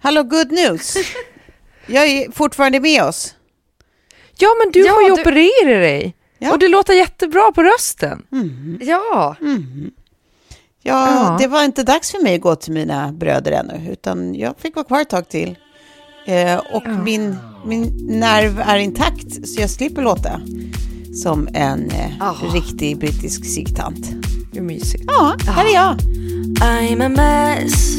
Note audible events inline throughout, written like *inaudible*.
Hallå, good news. *laughs* Jag är fortfarande med oss. Ja, men du Ja, får ju du- operera dig. Ja. Och du låter jättebra på rösten. Ja, Ja, Ja. Det var inte dags för mig att gå till mina bröder ännu, utan jag fick vara kvar ett tag till. Eh, och min, min nerv är intakt, så jag slipper låta som en eh, riktig brittisk sigtant. Är mysigt. Ja, här är jag. I'm a mess.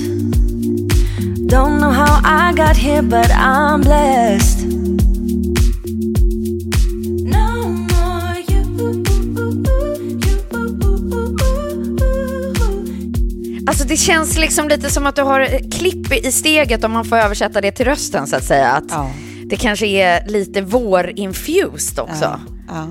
Don't know how I got here, but I'm blessed. No more you. alltså det känns liksom lite som att du har klipp i steget om man får översätta det till rösten så att säga. Att Ja. Det kanske är lite vår-infused också. Ja, ja.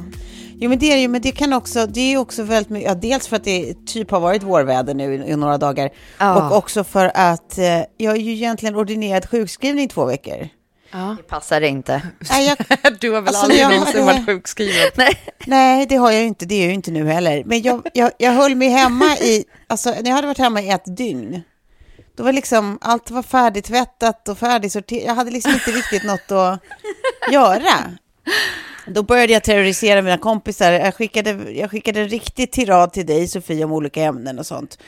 Jo, men det är det ju, men det kan också, det är också väldigt mycket, ja, dels för att det typ har varit vårväder nu i, i några dagar Ja. och också för att eh, jag är ju egentligen ordinerad sjukskrivning i två veckor. Det passar inte. Nej, jag, *laughs* Du har väl Alltså, aldrig jag någonsin varit sjukskriven? nej, det har jag ju inte, det är jag ju inte nu heller. Men jag, jag, jag höll mig hemma i, alltså när jag hade varit hemma i ett dygn, då var liksom, allt var färdigtvättat och färdigsorterat. Jag hade liksom inte riktigt något att göra. Då började jag terrorisera mina kompisar. Jag skickade, jag skickade en riktig tirad till dig, Sofie, om olika ämnen och sånt.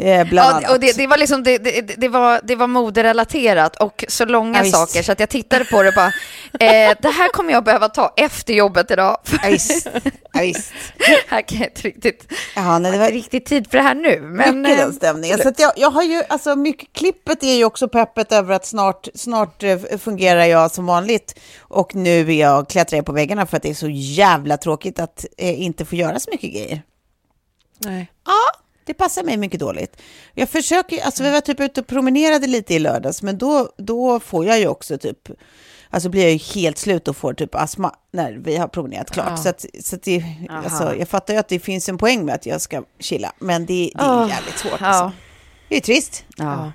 Eh, bland Ja, annat. och det, det var liksom, det, det, det var, det var moderelaterat och så långa Ja, saker så att jag tittade på det och bara, eh, det här kommer jag behöva ta efter jobbet idag. Ja, visst. Ja, visst. *laughs* här kan jag inte riktigt, Ja, nej, det var riktigt tid för det här nu. Men, mycket eh, den stämningen. Så att jag, jag har ju, alltså mycket, klippet är ju också peppet över att snart, snart eh, fungerar jag som vanligt. Och nu är jag klättrar på väggarna för att det är så jävla tråkigt att eh, inte få göra så mycket grejer. Nej. Ja, det passar mig mycket dåligt. Jag försöker, alltså vi var typ ute och promenerade lite i lördags, men då, då får jag ju också typ, alltså blir jag ju helt slut och får typ astma när vi har promenerat klart. Så, att, så att det, alltså, jag fattar ju att det finns en poäng med att jag ska chilla, men det, det är jävligt svårt. ja. Alltså. Det är trist. Ja.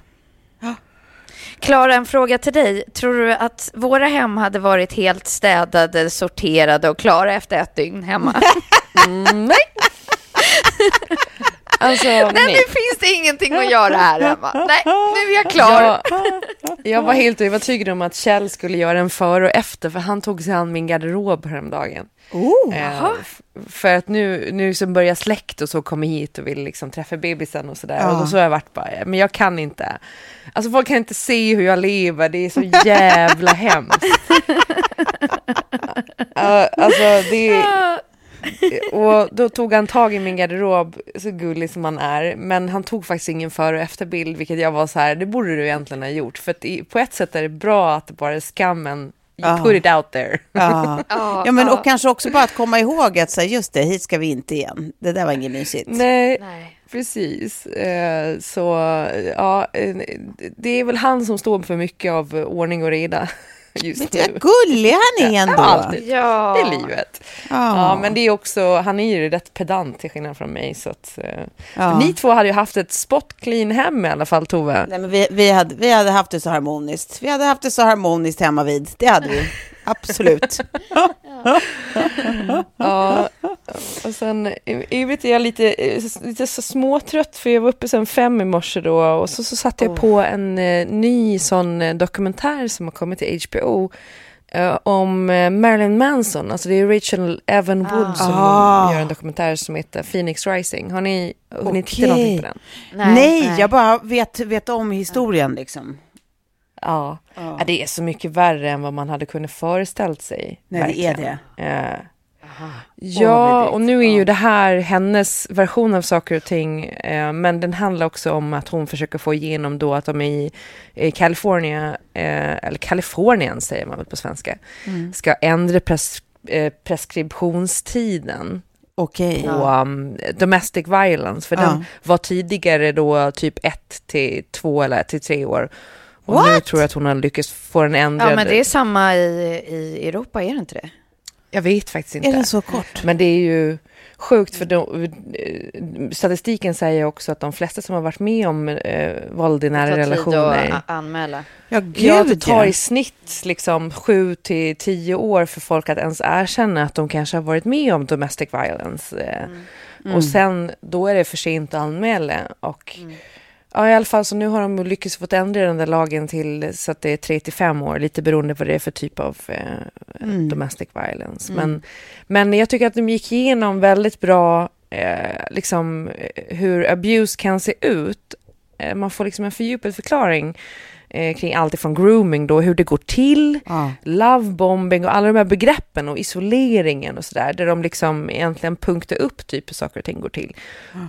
Klara, en fråga till dig. Tror du att våra hem hade varit helt städade, sorterade och klara efter ett dygn hemma? *laughs* nej. *laughs* Alltså, Nej, nej. nu finns det ingenting att göra här hemma. Nej, nu är jag klar. Jag, *laughs* jag var helt övertygad om att Kjell skulle göra en före och efter, för han tog sig an min garderob häromdagen. Oh, Eh, för att nu, nu som börjar släkt och så kommer hit och vill liksom träffa bebisen och sådär. Ja. Och så har jag varit bara, men jag kan inte. Alltså folk kan inte se hur jag lever, det är så jävla hemskt. *laughs* Ja, alltså det och då tog han tag i min garderob, så gullig som han är, men han tog faktiskt ingen före och efterbild, vilket jag var så här, det borde du egentligen ha gjort, för att i, på ett sätt är det bra att det bara är skammen, you put it out there. ja. *laughs* ja, men och kanske också bara att komma ihåg att säga just det, hit ska vi inte igen. Det där var inget mysigt. Nej, Nej. precis. Eh, så ja, eh, det är väl han som står för mycket av ordning och reda. *laughs* just du vad nu. gullig han är *laughs* ändå? Alltid. Ja. Det är livet. Ja, men det är också, han är ju rätt pedant till skillnad från mig. Så att, eh, Ja. Ni två hade ju haft ett spot clean hem i alla fall, Tove. Nej, men vi, vi, hade, vi hade haft det så harmoniskt. Vi hade haft det så harmoniskt hemma vid. Det hade vi. *laughs* Absolut. Ja, och sen i övrigt är jag lite, lite så småtrött för jag var uppe sen fem i morse då och så, så satte jag på en eh, ny sån eh, dokumentär som har kommit till HBO eh, om eh, Marilyn Manson. Alltså det är Rachel Evan Wood som Ah. gör en dokumentär som heter Phoenix Rising. Har ni hunnit titta Okej. någonting på den? Nej, jag bara vet, vet om historien liksom. Ja. ja, det är så mycket värre än vad man hade kunnat föreställt sig. Nej, det är verkligen. Eh, Ja, och nu är ju det här hennes version av saker och ting, eh, men den handlar också om att hon försöker få igenom då att de i, i California, eh, eller Kalifornien säger man väl på svenska, Mm. ska ändra pres, eh, preskriptionstiden Okej. på um, domestic violence, för Ja. den var tidigare då typ ett till två eller ett till tre år. Och nu What? tror jag att hon har lyckats få den ändrad. Ja, men det är samma i, i Europa, är det inte det? Jag vet faktiskt inte. Är den så kort? Men det är ju sjukt för de, eh, statistiken säger också att de flesta som har varit med om eh, våld i nära tar tid relationer. att anmäla. Ja, gud Ja, det tar i snitt liksom sju till tio år för folk att ens erkänna att de kanske har varit med om domestic violence. eh. Mm. Och sen, då är det för sent att anmäla. Och ja, i alla fall så nu har de lyckats få ändra den där lagen till så att det är tre till fem år, lite beroende på vad det är för typ av eh, Mm. domestic violence. Men, men jag tycker att de gick igenom väldigt bra eh, liksom, eh, hur abuse kan se ut. Eh, man får liksom en fördjupad förklaring eh, kring allt ifrån grooming då, hur det går till, Ja. lovebombing och alla de här begreppen och isoleringen och sådär, där de liksom egentligen punktar upp typ hur saker och ting går till.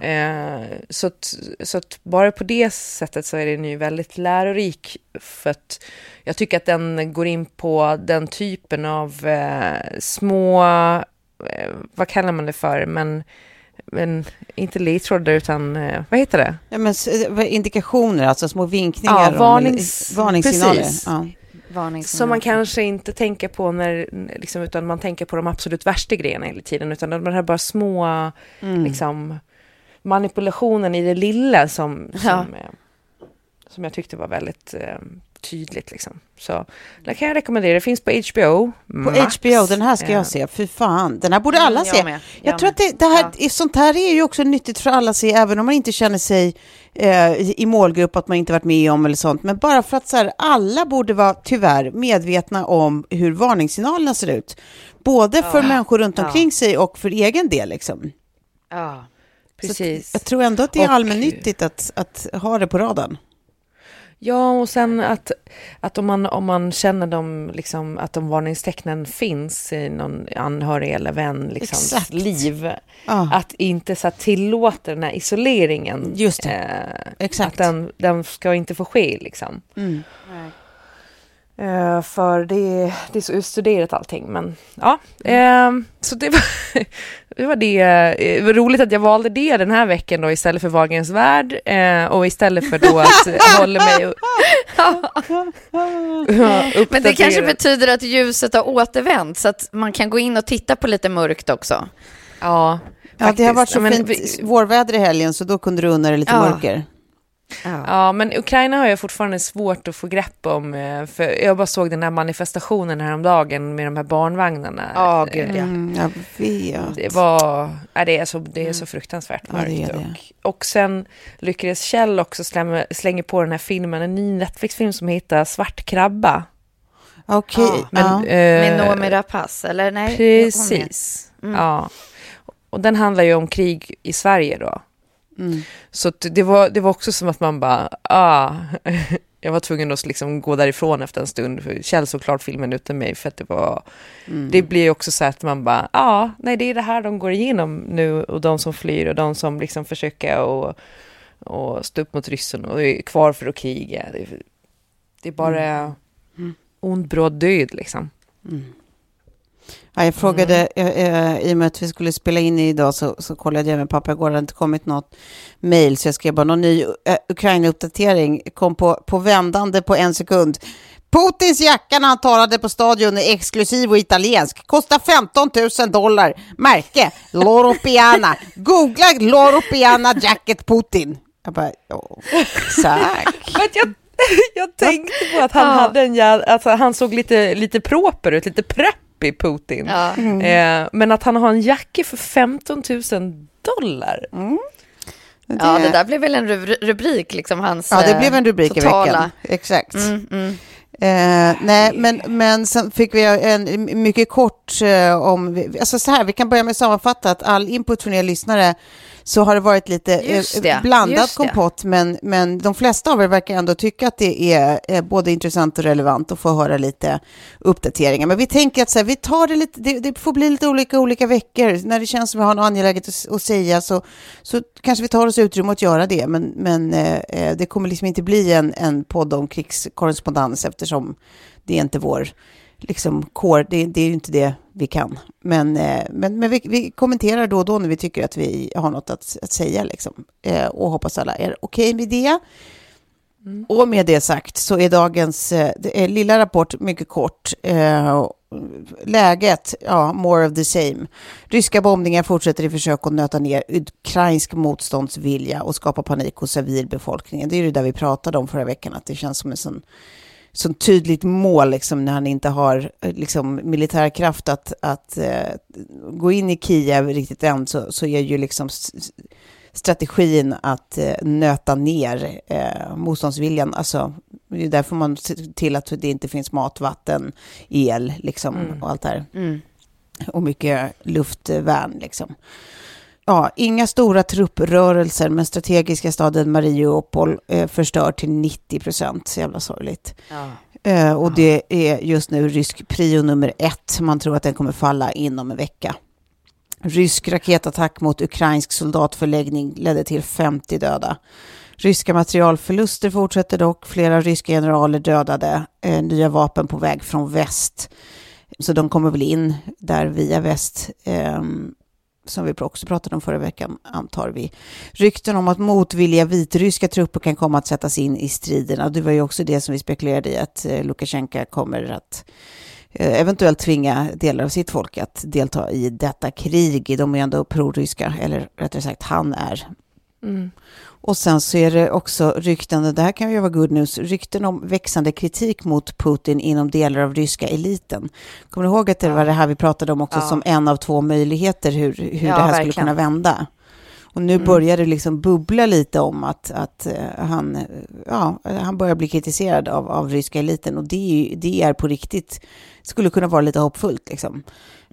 Eh, så, att, så att bara på det sättet så är den ju väldigt lärorik för att jag tycker att den går in på den typen av eh, små, eh, vad kallar man det för, men, men inte ledtrådar utan, eh, vad heter det? Ja, men, indikationer, alltså små vinkningar. Ja, om- varnings- varningssignaler. precis. Ja. Som man kanske inte tänker på när, liksom, utan man tänker på de absolut värsta grejerna hela tiden, utan de här bara små, Mm. liksom, manipulationen i det lilla som, som, Ja. eh, som jag tyckte var väldigt eh, tydligt. Liksom. Så det kan jag rekommendera. Det finns på HBO. På HBO, den här ska jag se. Fy fan, den här borde alla Mm, jag se. med. Jag, Jag tror med. att det, det här, Ja. sånt här är ju också nyttigt för alla att se, även om man inte känner sig eh, i målgrupp, att man inte varit med om eller sånt. Men bara för att så här, alla borde vara, tyvärr, medvetna om hur varningssignalerna ser ut. Både för människor runt Ja. omkring sig och för egen del. Liksom. Ja. Precis. Jag tror ändå att det är Och- allmännyttigt att, att ha det på radarn. Ja, och sen att, att om, man, om man känner dem, liksom, att de varningstecknen finns i någon anhörig eller vän liksom, Exakt. liv, Ja. att inte så här, tillåta den här isoleringen. Just det. Eh, Exakt. Att den, den ska inte få ske liksom. Mm. Eh, för det, det är så utstuderat allting. Men ja, eh, så det var *laughs* det. Var det. Eh, det var roligt att jag valde det den här veckan då istället för Wahlgrens värld eh, och istället för då att eh, *laughs* hålla mig och, *laughs* Men det kanske betyder att ljuset har återvänt så att man kan gå in och titta på lite mörkt också. Ja, Ja, det har varit så Ja, men fint vårväder i helgen, så då kunde du unna dig lite Ja. mörker. Ja, men Ukraina har jag fortfarande svårt att få grepp om. eh, För jag bara såg den här manifestationen häromdagen med de här barnvagnarna. Ja, gud ja. Mm, jag vet. Det var, ja, det är så, det är så fruktansvärt Ja, det mörkt. är det. Och, och sen lyckades Kjell också slänga, slänga på den här filmen, en ny Netflix-film som heter Svart krabba. Okej. Ja, Men, ja. eh, Med Noomi Rapace, eller nej? Precis. Mm. Ja. Och den handlar ju om krig i Sverige då. Mm. Så det var, det var också som att man bara, ah, *laughs* jag var tvungen att liksom gå därifrån efter en stund. För Kjell såg klart filmen utan mig för att det var, Mm. det blir också så att man bara, ja, ah, nej det är det här de går igenom nu och de som flyr och de som liksom försöker och, och stå upp mot ryssen och är kvar för att kriga. Det, det är bara ond bråd död liksom. Ja, jag frågade, eh, eh, i och med att vi skulle spela in idag så, så kollade jag med pappa igår, det hade inte kommit något mejl, så jag skrev bara någon ny eh, Ukraina-uppdatering, kom på, på vändande på en sekund. Putins jacka när han talade på stadion är exklusiv och italiensk. Kostar 15 000 dollar. Märke Loro Piana. Googla Loro Piana Jacket Putin. Jag bara. Men *laughs* jag, jag tänkte på att han hade en alltså han såg lite, lite proper ut, lite preppy Putin. Ja. Eh, men att han har en jacka för 15 000 dollar. ja, det där blev väl en ru- rubrik, liksom hans Ja, det eh, blev en rubrik i totala. veckan. Exakt. Mm, mm. Eh, nej, men, men sen fick vi en mycket kort eh, om, alltså så här, vi kan börja med att sammanfatta att all input från er lyssnare så har det varit lite eh, det, blandad just det. kompott, men, men de flesta av er verkar ändå tycka att det är eh, både intressant och relevant att få höra lite uppdateringar. Men vi tänker att så här, vi tar det lite, det, det får bli lite olika olika veckor. När det känns som vi har något angeläget att, att säga så, så kanske vi tar oss utrymme att göra det, men, men eh, eh, det kommer liksom inte bli en, en podd om krigskorrespondens eftersom det är inte vår liksom core, det, det är ju inte det vi kan. Men, eh, men, men vi, vi kommenterar då och då när vi tycker att vi har något att, att säga liksom. Eh, och hoppas alla är okej med det. Och med det sagt så är dagens eh, är lilla rapport mycket kort. Läget, ja, more of the same. Ryska bombningar fortsätter i försök att nöta ner ukrainsk motståndsvilja och skapa panik hos civilbefolkningen. Det är ju det där vi pratade om förra veckan, att det känns som en sån sån tydligt mål liksom, när han inte har eh, liksom, militärkraft att, att eh, gå in i Kiev riktigt än så, så är ju liksom strategin att eh, nöta ner eh, motståndsviljan. Alltså, det är därför man ser till att det inte finns mat, vatten, el liksom, och allt det här. Mm. Och mycket luftvärn liksom. Ja, inga stora trupprörelser, men strategiska staden Mariupol eh, förstör till 90 procent. Så jävla sorgligt. Eh, och det är just nu rysk prio nummer ett. Man tror att den kommer falla inom en vecka. Rysk raketattack mot ukrainsk soldatförläggning ledde till 50 döda. Ryska materialförluster fortsätter dock. Flera ryska generaler dödade. Eh, nya vapen på väg från väst. Så de kommer väl in där via väst. ehm, som vi också pratade om förra veckan, antar vi. Rykten om att motvilliga vitryska trupper kan komma att sättas in i striderna. Det var ju också det som vi spekulerade i, att eh, Lukasjenko kommer att eh, eventuellt tvinga delar av sitt folk att delta i detta krig. De är ju ändå proryska, eller rättare sagt han är. Mm. Och sen så är det också rykten, det här kan ju vara good news, rykten om växande kritik mot Putin inom delar av ryska eliten. Kommer du ihåg att det var det här vi pratade om också Ja. som en av två möjligheter hur, hur Ja, det här skulle verkligen. kunna vända? Och nu börjar det liksom bubbla lite om att, att eh, han, eh, ja, han börjar bli kritiserad av, av ryska eliten och det, är det är på riktigt, skulle kunna vara lite hoppfullt liksom.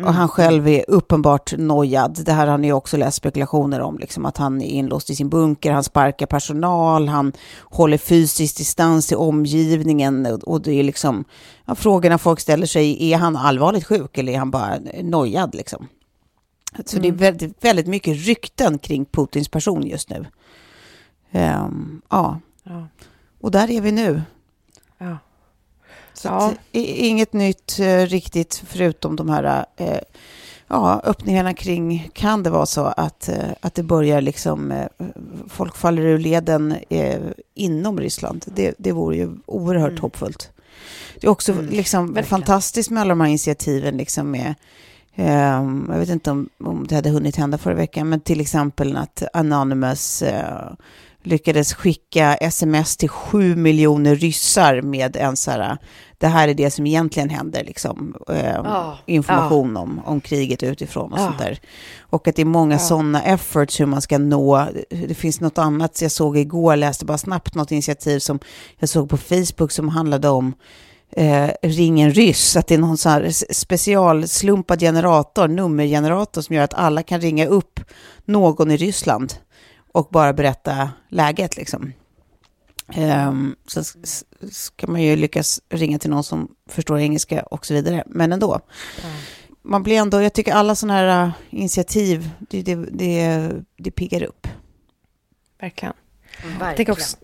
Och han själv är uppenbart nojad. Det här har ni också läst spekulationer om, liksom, att han är inlåst i sin bunker, han sparkar personal, han håller fysisk distans till omgivningen och det är liksom, ja, frågorna folk ställer sig, är han allvarligt sjuk eller är han bara nojad liksom? Så det är väldigt, väldigt mycket rykten kring Putins person just nu. Ehm, ja, Ja. och där är vi nu. Ja. Så Ja. inget nytt eh, riktigt förutom de här eh, ja, öppningarna kring, kan det vara så att, eh, att det börjar liksom, eh, folk faller ur leden eh, inom Ryssland. Det, det vore ju oerhört hoppfullt. Det är också liksom verkligen. fantastiskt med alla de här initiativen liksom med jag vet inte om, om det hade hunnit hända förra veckan, men till exempel att Anonymous eh, lyckades skicka sms till sju miljoner ryssar med en så här, det här är det som egentligen händer, liksom, eh, Ja, information Om, om kriget utifrån och Ja. sånt där. Och att det är många sådana efforts hur man ska nå, det finns något annat jag såg igår, läste bara snabbt något initiativ som jag såg på Facebook som handlade om eh, ring en ryss, att det är någon sån här specialslumpad generator, nummergenerator som gör att alla kan ringa upp någon i Ryssland och bara berätta läget liksom. Um, sen s- s- ska man ju lyckas ringa till någon som förstår engelska och så vidare, men ändå. Man blir ändå, jag tycker alla sådana här uh, initiativ, det, det, det, det piggar upp. Verkligen. Jag Verkligen. tänker också,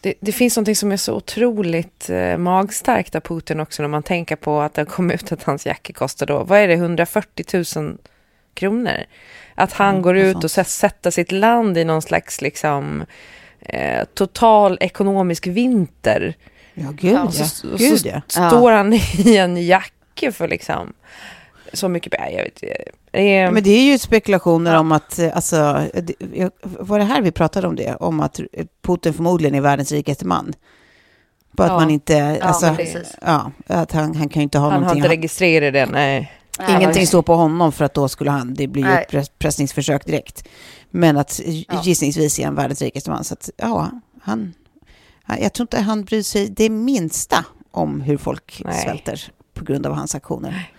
det, det finns något som är så otroligt eh, magstarkt av Putin också när man tänker på att det kom ut att hans jacka kostar då, vad är det, 140 000 kronor? Att han Mm, går ut och sä- sätter sitt land i någon slags liksom eh, total ekonomisk vinter Ja, gud Ja, ja. Så, så, Gud, så ja. står han *laughs* i en jacka för liksom så mycket pengar. Jag vet är- Men det är ju spekulationer om att, eh, alltså, det- var det här vi pratade om det? Om att Putin förmodligen är världens rikaste man. På att Ja. man inte, alltså, precis. ja, att han, han kan ju inte ha han har någonting. inte registrerat det, nej. Ingenting står på honom för att då skulle han, det blir ju Nej. ett press- pressningsförsök direkt. Men att Ja. gissningsvis är han världens rikaste man. Så att, ja, han, han- jag tror inte han bryr sig det minsta om hur folk Nej. svälter på grund av hans aktioner.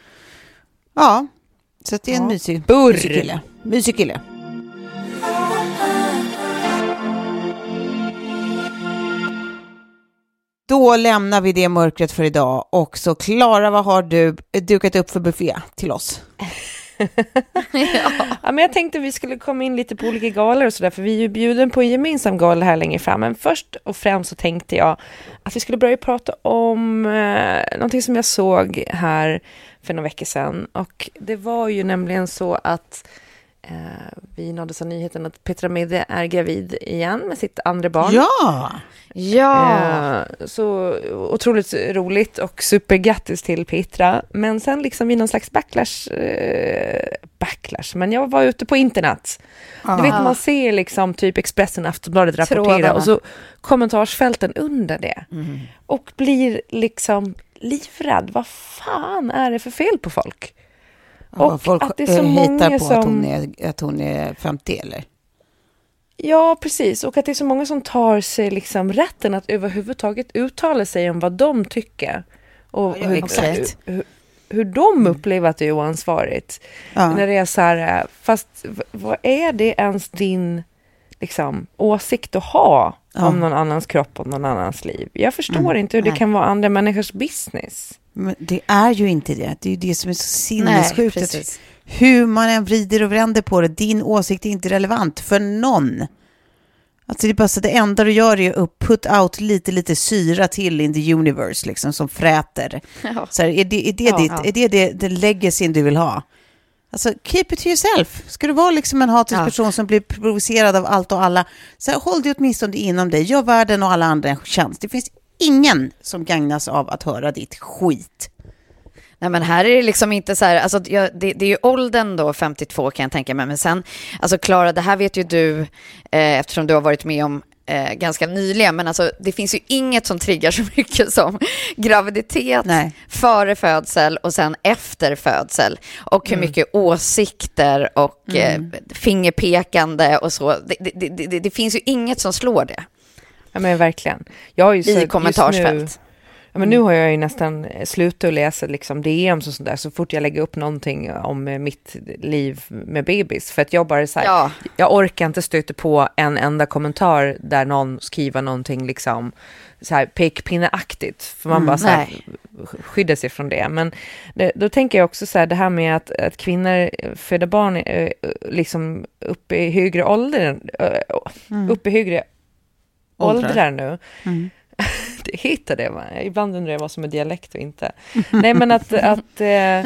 Ja, så det är en Ja. mysig, Burr. mysig kille. Mysig kille. Då lämnar vi det mörkret för idag och så Klara, vad har du dukat upp för buffé till oss? *laughs* Ja, men jag tänkte vi skulle komma in lite på olika galor och sådär, för vi är ju bjuden på en gemensam gala här längre fram. Men först och främst så tänkte jag att vi skulle börja prata om eh, någonting som jag såg här för några veckor sedan. Och det var ju nämligen så att eh, vi nåddes av nyheten att Petra Mede är gravid igen med sitt andra barn. Ja! Ja, Eh, så otroligt roligt och supergrattis till Petra. Men sen liksom vid någon slags backlash, eh, backlash, men jag var ute på internet. Du vet man ser liksom typ Expressen, Aftonbladet rapportera Trådarna. och så kommentarsfälten under det. Och blir liksom livrädd. Vad fan är det för fel på folk? Och Och folk att det är så eh, hittar många på att, som- hon är, att hon är 50 eller? Ja, precis. Och att det är så många som tar sig liksom rätten att överhuvudtaget uttala sig om vad de tycker. Och Ja, hur, exakt. hur, hur de upplever att det är oansvarigt. Ja. När det är så här, eh, fast vad är det ens din liksom, åsikt att ha Ja. om någon annans kropp och någon annans liv? Jag förstår Mm, inte hur det nej. kan vara andra människors business. Men det är ju inte det. Det är ju det som är så nej, sinnessjukt. precis. hur man än vrider och vänder på det, din åsikt är inte relevant för någon. Alltså det är bara så det enda du gör är att put out lite, lite syra till in the universe, liksom, som fräter. *laughs* Ja. Så här, är det, är det, Ja. ditt, är det, det den legacyn du vill ha? Alltså, keep it to yourself. Ska du vara liksom en hatisk Ja. person som blir provocerad av allt och alla, så här, håll det åtminstone inom dig. Gör världen och alla andra en tjänst. Det finns ingen som gagnas av att höra ditt skit. Nej men här är det liksom inte så här, alltså det, det är ju åldern då, 52 kan jag tänka mig, men sen, alltså Klara, det här vet ju du eh, eftersom du har varit med om eh, ganska nyligen, men alltså det finns ju inget som triggar så *laughs* mycket som graviditet, Nej. före födsel och sen efter födsel. Och hur mycket åsikter och eh, fingerpekande och så. Det, det, det, det, finns ju inget som slår det Ja men verkligen. Jag har ju i kommentarsfält. Men nu har jag ju nästan eh, slutat att läsa liksom DMs och sånt där så fort jag lägger upp någonting om eh, mitt liv med bebis. För att jag bara så här, Ja. jag orkar inte stöta på en enda kommentar där någon skriver någonting liksom så här pekpinneaktigt. För man bara så här, skyddar sig från det. Men det, då tänker jag också så här, det här med att, att kvinnor föder barn eh, liksom upp i högre ålder, eh, upp i högre Åldrar. åldrar nu. Det heter det, va? Ibland undrar jag vad som är dialekt och inte. *laughs* Nej, men att, att eh, *laughs*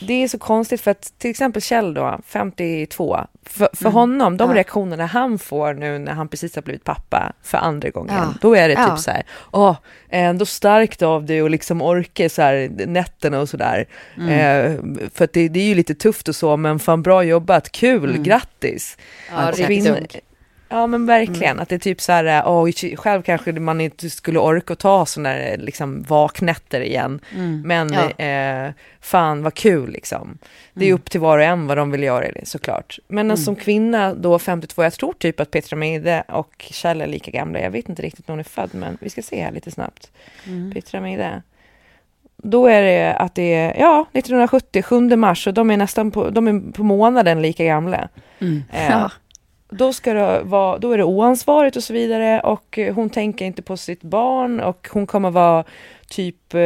det är så konstigt för att till exempel Kjell då, 52, för, för honom, de Ja. reaktionerna han får nu när han precis har blivit pappa för andra gången, Ja. då är det typ Ja. så här, åh, ändå starkt av dig och liksom orka så här nätterna och sådär. Eh, för att det, det är ju lite tufft och så, men fan bra jobbat, kul, grattis. Ja, ung. Ja men verkligen, att det är typ så här, åh, själv kanske man inte skulle orka ta sådana där liksom vaknätter igen. Men Ja. eh, fan vad kul liksom. Det är upp till var och en vad de vill göra det, såklart. Men som kvinna då 52, jag tror typ att Petra Mede och Kjell är lika gamla. Jag vet inte riktigt när hon är född, men vi ska se här lite snabbt. Petra Mede. Då är det att det är, ja, 1970, 7 mars, och de är nästan på, de är på månaden lika gamla. Eh, Ja. Då, ska det vara, då är det oansvarigt och så vidare och eh, hon tänker inte på sitt barn och hon kommer vara typ eh,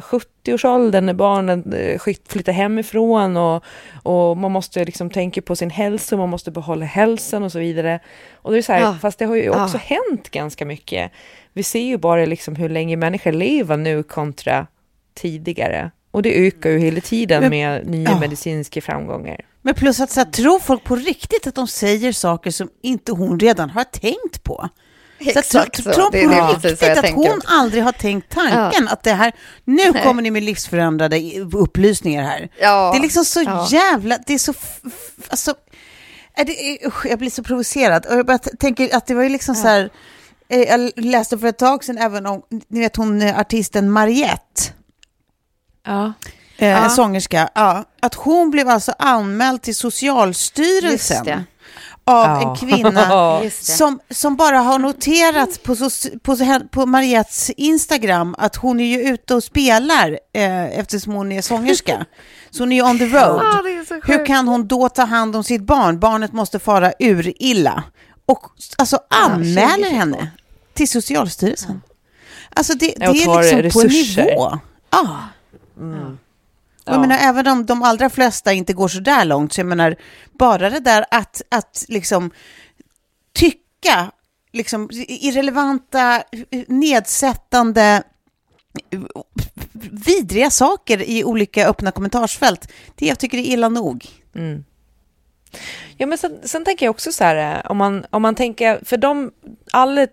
70-årsåldern när barnen eh, flyttar hemifrån och, och man måste liksom tänka på sin hälsa, man måste behålla hälsan och så vidare. Och det är så här, Ja. fast det har ju också Ja. hänt ganska mycket. Vi ser ju bara liksom hur länge människor lever nu kontra tidigare. Och det ökar ju hela tiden Men- med nya ja. medicinska framgångar. Men plus att så här, tror folk på riktigt att de säger saker som inte hon redan har tänkt på? Så att, Exakt så. tro Det- på det är riktigt att tänker hon aldrig har tänkt tanken att det här, nu kommer ni med livsförändrade upplysningar här. Ja. Det är liksom så Ja. jävla, det är så, alltså, är det, usch, jag blir så provocerad. Och jag bara tänker att det var ju liksom så här, eh, jag läste för ett tag sedan även om, ni vet hon eh, artisten Mariette, Ja. eh, en sångerska, ja, att hon blev alltså anmäld till Socialstyrelsen av Ja. en kvinna *laughs* som, som bara har noterat på, på, på Mariettes Instagram att hon är ju ute och spelar eh, eftersom hon är sångerska. Så hon är ju on the road. Ja, Hur kan hon då ta hand om sitt barn? Barnet måste fara ur illa. Och alltså anmäler 2022. henne till Socialstyrelsen. Alltså det, det Ja, är liksom på en nivå. Ja. Och Jag menar, även om de allra flesta inte går så där långt, så jag menar, bara det där att, att liksom tycka liksom, irrelevanta, nedsättande, vidriga saker i olika öppna kommentarsfält, det jag tycker är illa nog. Mm. Ja, men sen, sen tänker jag också så här, eh, om man, om man tänker, för de, alla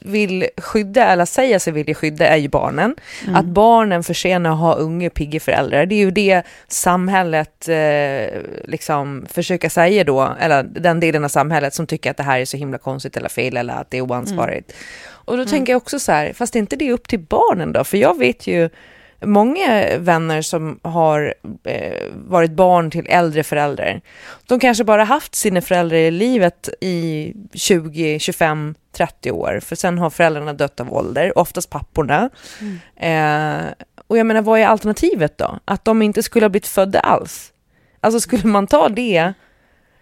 vill skydda, eller säger sig vilja skydda, är ju barnen. Att barnen förtjänar att ha unga, pigga föräldrar, det är ju det samhället eh, liksom försöker säga då, eller den delen av samhället som tycker att det här är så himla konstigt eller fel, eller att det är oansvarigt. Och då tänker jag också så här, fast är inte det upp till barnen då? För jag vet ju, många vänner som har eh, varit barn till äldre föräldrar, de kanske bara haft sina föräldrar i livet i 20, 25, 30 år, för sen har föräldrarna dött av ålder, oftast papporna. Eh, och jag menar, vad är alternativet då? Att de inte skulle ha blivit födda alls? Alltså skulle man ta det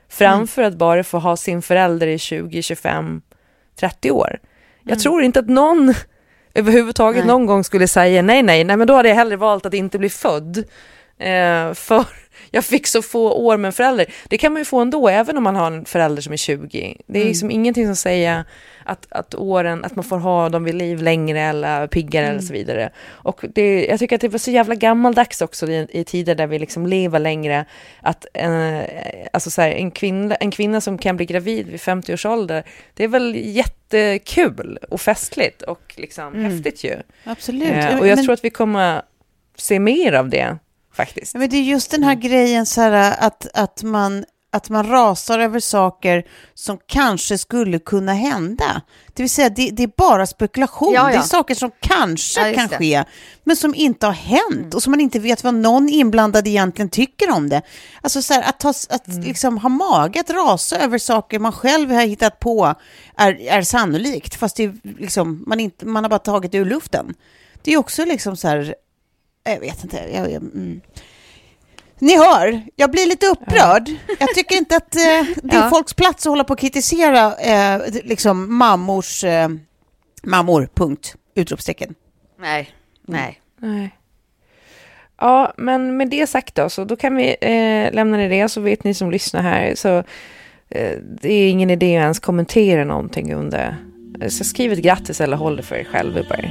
framför att bara få ha sin förälder i 20, 25, 30 år? Jag tror inte att någon överhuvudtaget Nej. någon gång skulle säga nej, nej, nej, men då hade jag hellre valt att inte bli född. Eh, för *laughs* jag fick så få år med en förälder. Det kan man ju få ändå, även om man har en förälder som är 20. Det är liksom ingenting som säger att, att åren, att man får ha dem vid liv längre eller piggare eller så vidare. Och det, jag tycker att det var så jävla gammaldags också i, i tider där vi liksom lever längre, att eh, alltså så här, en, kvinna, en kvinna som kan bli gravid vid 50 års ålder, det är väl jättekul och festligt och liksom häftigt ju. Absolut. Eh, och jag Men- tror att vi kommer se mer av det faktiskt. Men det är just den här grejen så här, att, att, man, att man rasar över saker som kanske skulle kunna hända. Det vill säga, det, det är bara spekulation. Ja, ja. Det är saker som kanske Ja, kan det. ske, men som inte har hänt och som man inte vet vad någon inblandad egentligen tycker om det. Alltså så här, att, ta, att liksom ha mage att rasa över saker man själv har hittat på är, är sannolikt, fast det är liksom, man, inte, man har bara tagit det ur luften. Det är också liksom så här, jag vet inte. Jag, jag, mm. Ni hör, jag blir lite upprörd. Jag tycker inte att eh, *laughs* det är Ja. folks plats att hålla på och kritisera eh, liksom mammors eh, mammor, punkt, utropstecken. Nej, nej. Nej. Ja, men med det sagt då, så då kan vi eh, lämna det det, så vet ni som lyssnar här, så eh, det är ingen idé att ens kommentera någonting under, eh, så skriv ett grattis eller håll det för er själva bara.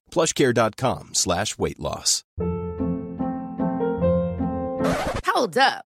plushcare.com slash weight loss. Hold up.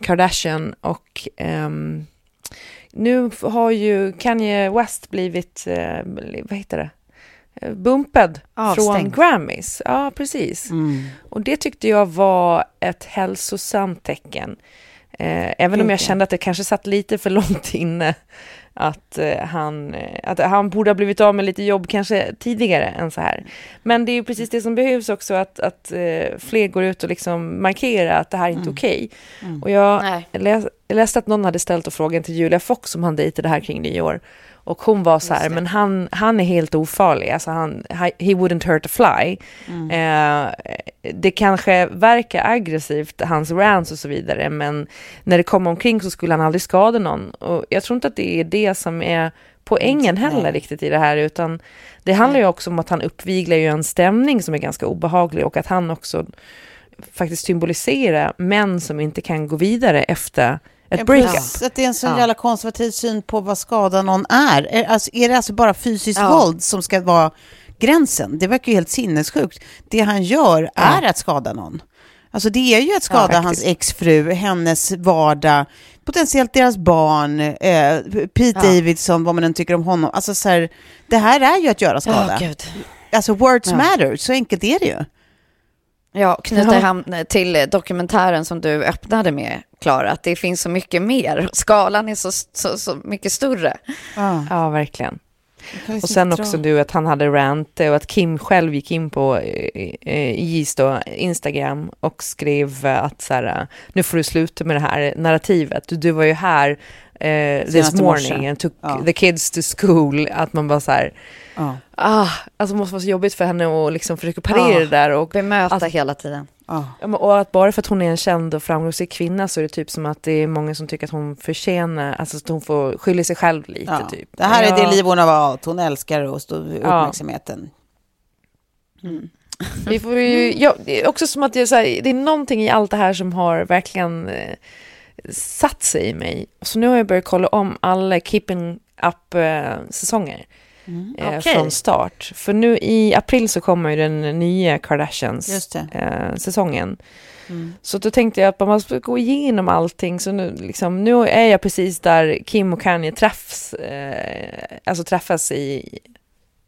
Kardashian och ehm, nu har ju Kanye West blivit, eh, vad heter det, Eh, bumpad från. Grammys. Ja, precis. Mm. Och det tyckte jag var ett hälsosamt tecken. Eh, även om jag kände att det kanske satt lite för långt inne. Att, eh, han, eh, att han borde ha blivit av med lite jobb kanske tidigare än så här. Men det är ju precis det som behövs också, att, att eh, fler går ut och liksom markerar att det här är inte okej. Och jag, Nej. Jag läste att någon hade ställt en frågan till Julia Fox som han dejtade här kring nyår. Och hon var så här, men han, han är helt ofarlig, alltså han, he wouldn't hurt a fly. Eh, det kanske verkar aggressivt, hans rants och så vidare, men när det kommer omkring så skulle han aldrig skada någon. Och jag tror inte att det är det som är poängen heller riktigt i det här, utan det handlar ju också om att han uppviglar ju en stämning som är ganska obehaglig och att han också faktiskt symboliserar män som inte kan gå vidare efter ett Ja, breakup. plus Att det är en sån Ja. jävla konservativ syn på vad skada någon är. Är, alltså, är det alltså bara fysiskt Ja. våld som ska vara gränsen? Det verkar ju helt sinnessjukt. Det han gör är att skada någon. Alltså det är ju att skada Ja, hans exfru, hennes vardag, potentiellt deras barn, eh, Pete Ja. Davidson, vad man än tycker om honom. Alltså så här, det här är ju att göra skada. Ja, gud. alltså words Ja. matter, så enkelt är det ju. Ja, knyta Ja. hem till dokumentären som du öppnade med, Klara, att det finns så mycket mer. Skalan är så, så, så mycket större. Ja. Ja, verkligen. Och sen också du att han hade rant och att Kim själv gick in på eh, eh, Jis då, Instagram och skrev eh, att så här, eh, nu får du sluta med det här narrativet. Du, du var ju här eh, this morning morse. and took Ja. the kids to school. Att man bara så här, Ja. Ah, alltså måste vara så jobbigt för henne att liksom försöka parera Ja. det där. Och, Bemöta Alltså- hela tiden. Men- och att bara för att hon är en känd och framgångsrik kvinna så är det typ som att det är många som tycker att hon förtjänar, alltså att hon får skylla sig själv lite Ja. typ. Det här är det liv hon har valt. Hon älskar att stå uppmärksamheten. Vi får ju, ja, det är också som att det är, så här, det är någonting i allt det här som har verkligen eh, satt sig i mig. Så nu har jag börjat kolla om alla Keeping Up-säsonger eh, Okej. från start. För nu i april så kommer ju den nya Kardashians-säsongen. Mm. Så då tänkte jag att man måste gå igenom allting. Så nu, liksom, nu är jag precis där Kim och Kanye träffs, eh, alltså träffas i,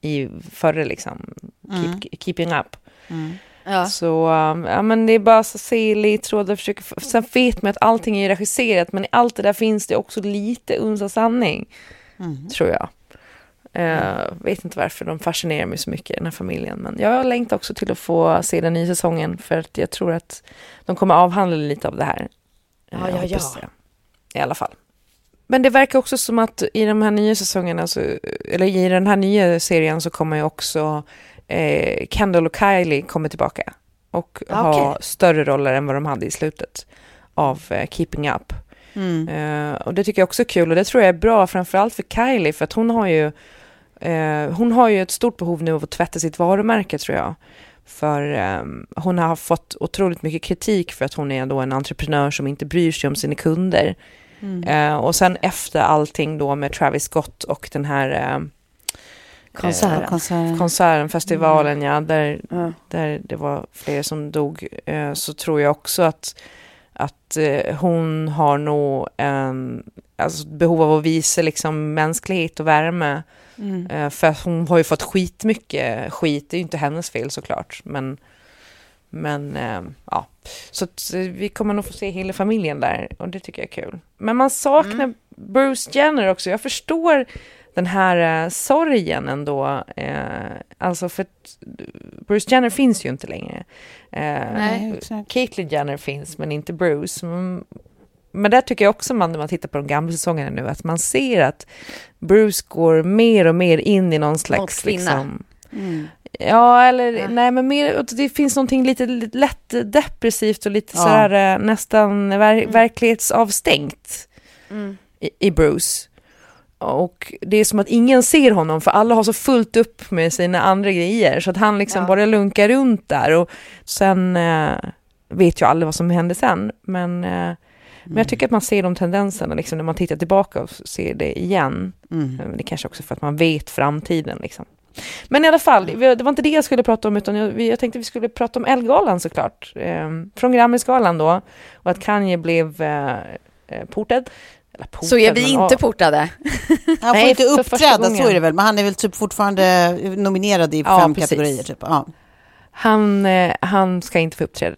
i förra liksom, Mm. keep, Keeping Up. Ja. Så um, ja, men det är bara så se ledtrådar, försöka... Sen vet man att allting är regisserat, men i allt det där finns det också lite uns sanning, Mm. tror jag. Uh, vet inte varför de fascinerar mig så mycket, den här familjen. Men jag längtar också till att få se den nya säsongen, för att jag tror att de kommer avhandla lite av det här. Ja, Eh, ja, ja. jag. I alla fall. Men det verkar också som att i de här nya säsongerna, så, eller i den här nya serien så kommer ju också eh, Kendall och Kylie kommer tillbaka och Ja, ha större roller än vad de hade i slutet av eh, Keeping Up. Mm. Eh, och det tycker jag också är kul och det tror jag är bra framförallt för Kylie för att hon har ju eh, hon har ju ett stort behov nu av att tvätta sitt varumärke tror jag. För ehm, hon har fått otroligt mycket kritik för att hon är då en entreprenör som inte bryr sig om sina kunder. Mm. Eh, och sen efter allting då med Travis Scott och den här ehm, Konserten. Och konserten. konserten, festivalen, ja, där, Ja. där det var flera som dog, eh, så tror jag också att, att eh, hon har nog en alltså, behov av att visa liksom, mänsklighet och värme. Mm. Eh, för hon har ju fått skitmycket skit, det är ju inte hennes fel såklart. Men, men eh, ja, så eh, vi kommer nog få se hela familjen där och det tycker jag är kul. Men man saknar Bruce Jenner också, jag förstår den här eh, sorgen ändå. Eh, alltså för Bruce Jenner finns ju inte längre. Eh, Nej. Caitlyn Jenner finns men inte Bruce. Mm, Men där tycker jag också man när man tittar på de gamla säsongerna nu att man ser att Bruce går mer och mer in i någon slags liksom, Mm. Ja, eller nej, men mer, det finns någonting lite, lite lätt depressivt och lite Ja. sådär eh, nästan ver, verklighetsavstängt i, i Bruce. Och det är som att ingen ser honom för alla har så fullt upp med sina andra grejer så att han liksom bara lunkar runt där och sen eh, vet jag aldrig vad som hände sen men, eh, men jag tycker att man ser de tendenserna liksom när man tittar tillbaka och ser det igen. Mm. Eh, Det kanske också för att man vet framtiden liksom. Men i alla fall, det var inte det jag skulle prata om utan jag, jag tänkte vi skulle prata om Ellegalan såklart. Eh, från Grammisgalan då och att Kanye blev eh, eh, portad. Portad Så är vi inte portade. *laughs* Han får Nej, inte uppträda, så är det väl. Men han är väl typ fortfarande nominerad i Ja, fem precis. kategorier. Typ. Ja. Han, eh, han ska inte få uppträda.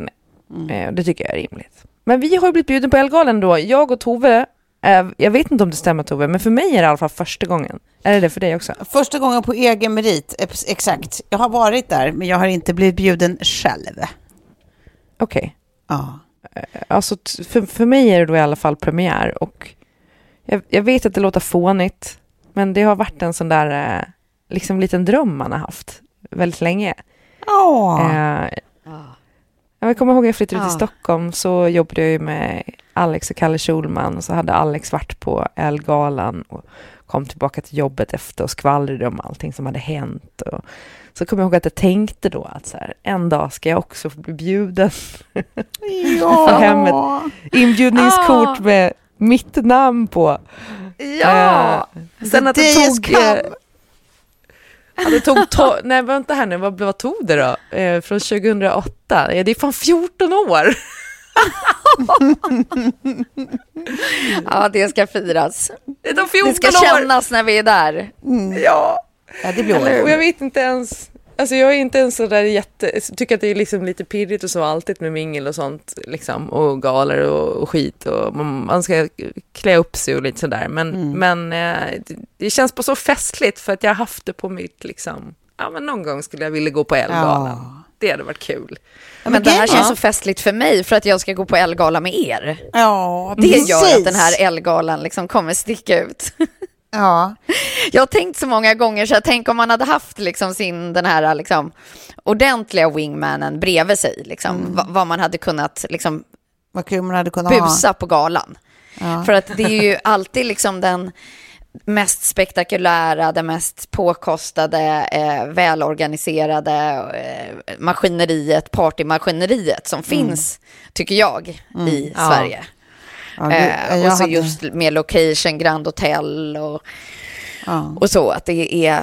Mm. Det tycker jag är rimligt. Men vi har ju blivit bjuden på Ellegalan då. Jag och Tove, eh, jag vet inte om det stämmer Tove, men för mig är det i alla fall första gången. Är det det för dig också? Första gången på egen merit, ex- exakt. Jag har varit där, men jag har inte blivit bjuden själv. Okej. Ja. Alltså, t- för, för mig är det då i alla fall premiär och jag, jag vet att det låter fånigt, men det har varit en sån där eh, liksom liten dröm man har haft väldigt länge. Ja. Eh, jag kommer ihåg jag flyttade till Ja. Stockholm så jobbade jag med Alex och Kalle Schulman och så hade Alex varit på Elgalan och kom tillbaka till jobbet efter och skvallrade om allting som hade hänt. Och så kommer jag ihåg att jag tänkte då att så här, en dag ska jag också få bli bjuden. *laughs* ja. Hem ett inbjudningskort Ah. med mitt namn på. Ja! Eh, sen att det tog... come. Ja, det tog to- *laughs* nej, vänta här nu, vad, vad tog det då? Eh, från 2008? Ja, det är fan 14 år! *laughs* ja, det ska firas. Det tog 14 Det ska år! kännas när vi är där. Ja, ja, det blir och jag år. vet inte ens... Alltså jag är inte ens så där jätte... Tycker att det är liksom lite pirrigt och så alltid med mingel och sånt liksom. Och galor och, och skit och man, man ska klä upp sig och lite sådär. Men, men eh, det, det känns bara så festligt för att jag har haft det på mitt liksom... Ja men någon gång skulle jag vilja gå på Ellegalan. Ja. Det hade varit kul. Ja, Men det här känns ja. så festligt för mig för att jag ska gå på Elgala med er. Ja, Det precis. gör att den här Elgalan liksom kommer sticka ut. *laughs* Ja. Jag har tänkt så många gånger, så jag tänk om man hade haft liksom sin, den här liksom, ordentliga wingmanen bredvid sig, liksom, vad, vad man hade kunnat liksom, Vad kul man hade kunnat ha. busa på galan. För att det är ju alltid liksom den mest spektakulära, den mest påkostade, eh, välorganiserade eh, maskineriet, partymaskineriet som finns, tycker jag, i Ja. Sverige. Ja, det- Eh, och så hade- just med location, Grand Hotel och, Ja. och så, att det är,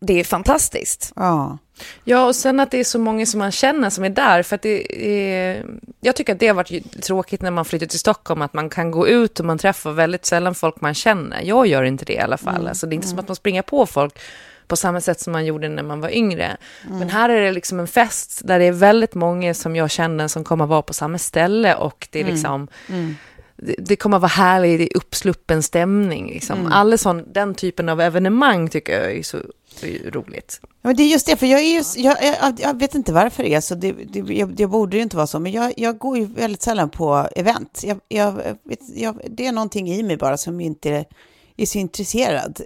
det är fantastiskt. Ja. Ja, och sen att det är så många som man känner som är där. För att det är, jag tycker att det har varit tråkigt när man flyttar till Stockholm, att man kan gå ut och man träffar väldigt sällan folk man känner. Jag gör inte det i alla fall. Alltså, det är inte som att man springer på folk på samma sätt som man gjorde när man var yngre. Men här är det liksom en fest där det är väldigt många som jag känner som kommer vara på samma ställe och det är liksom det, det kommer att vara härlig, det är uppsluppen stämning. Liksom. Alla sån, den typen av evenemang tycker jag är så är roligt. Ja, men det är just det, för jag, är just, jag, jag, jag vet inte varför det är så, det, det, jag, det borde ju inte vara så, men jag, jag går ju väldigt sällan på event. Jag, det är någonting i mig bara som inte är så intresserad.